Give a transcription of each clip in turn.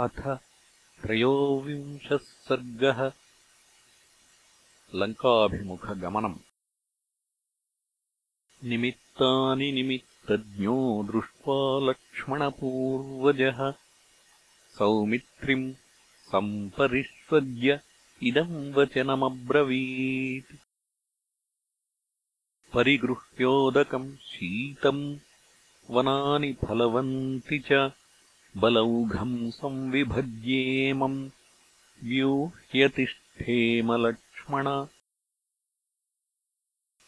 अथ त्रयोविंशः सर्गः। लङ्काभिमुखगमनम्। निमित्तानि निमित्तज्ञो दृष्ट्वा लक्ष्मणपूर्वजः। सौमित्रिम् सम्परिष्वज्य इदम् वचनमब्रवीत्। परिगृह्योदकम् शीतम् वनानि फलवन्ति च बलौघम् संविभज्येमम् व्यूह्यतिष्ठेमलक्ष्मण।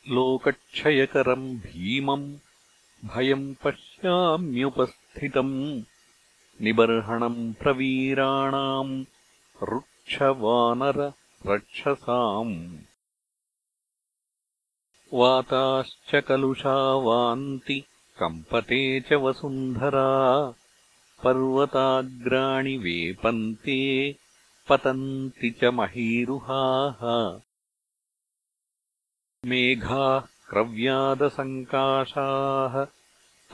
लोकक्षयकरम् भीमम् भयम् पश्याम्युपस्थितम् निबर्हणम् प्रवीराणाम् रुक्षवानररक्षसाम् वाताश्च कलुषा वान्ति कम्पते च वसुन्धरा पर्वताग्राणि वेपन्ते पतन्ति च महीरुहाः। मेघाः क्रव्यादसङ्काशाः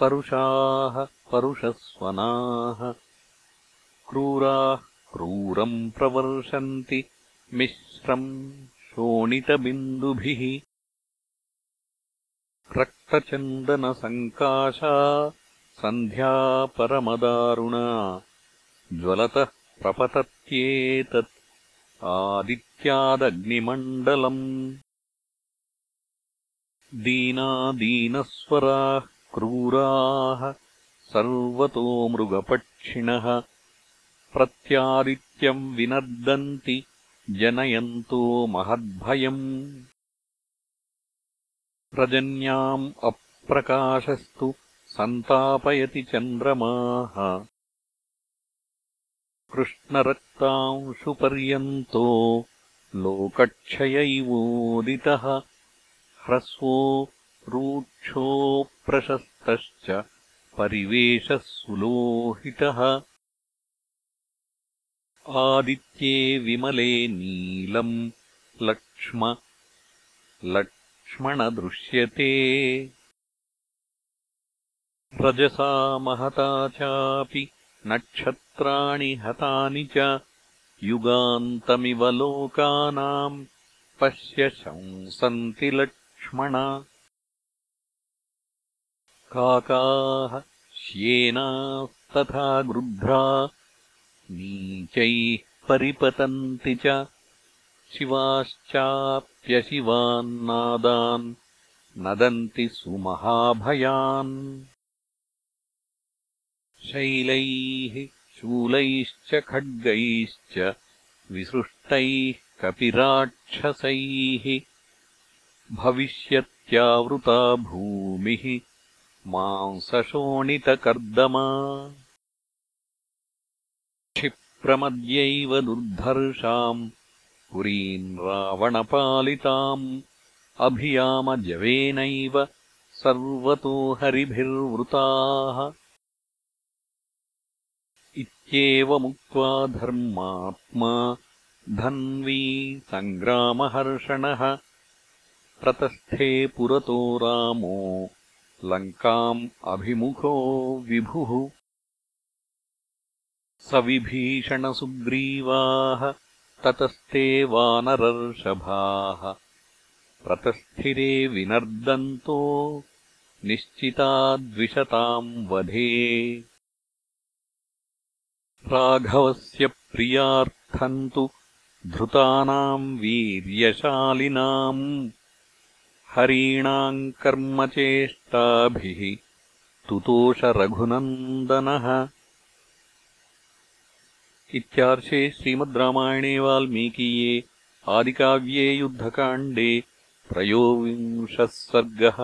परुषाः परुषस्वनाः। क्रूराः क्रूरम् प्रवर्षन्ति मिश्रम् शोणितबिन्दुभिः। रक्तचन्दनसङ्काशा सन्ध्या परमदारुणा ज्वलतः प्रपतत्येतत् आदित्यादग्निमण्डलम्। दीनादीनस्वराः क्रूराः सर्वतो मृगपक्षिणः प्रत्यादित्यम् विनर्दन्ति जनयन्तो महद्भयम्। रजन्याम् अप्रकाशस्तु सन्तापयति चन्द्रमाः कृष्णरक्तांशुपर्यन्तो लोकक्षय इवोदितः ह्रस्वो रूक्षोप्रशस्तश्च परिवेशः सुलोहितः आदित्ये विमले नीलम् लक्ष्म लक्ष्मणदृश्यते रजसा महता चापि नक्षत्राणि हतानि च युगान्तमिव लोकानाम् पश्य शंसन्ति लक्ष्मण। काकाः श्येनास्तथा गृध्रा नीचैः परिपतन्ति च शिवाश्चाप्यशिवान्नादान् नदन्ति सुमहाभयान् शैलैः शूलैश्च खड्गैश्च विसृष्टैः कपिराक्षसैः भविष्यत्यावृता भूमिः मांसशोणितकर्दमा। क्षिप्रमद्यैव दुर्धर्षाम् पुरीम् रावणपालिताम् अभियामजवेनैव सर्वतो हरिभिर्वृताः इत्येवमुक्त्वा धर्मात्मा धन्वी सङ्ग्रामहर्षणः प्रतस्थे पुरतो रामो लङ्काम् अभिमुखो विभुः। स विभीषणसुग्रीवाः ततस्ते वानरर्षभाः। प्रतस्थिरे विनर्दन्तो निश्चिताद्विषताम् वधे राघवस्य प्रियार्थम् तु धृतानाम् वीर्यशालिनाम् हरीणाम् कर्मचेष्टाभिः तुतोषरघुनन्दनः इत्यार्षे श्रीमद् रामायणे वाल्मीकीये आदिकाव्ये युद्धकाण्डे त्रयोविंशः सर्गः